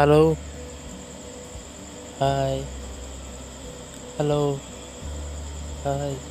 hello? Hi. Hello? Hi.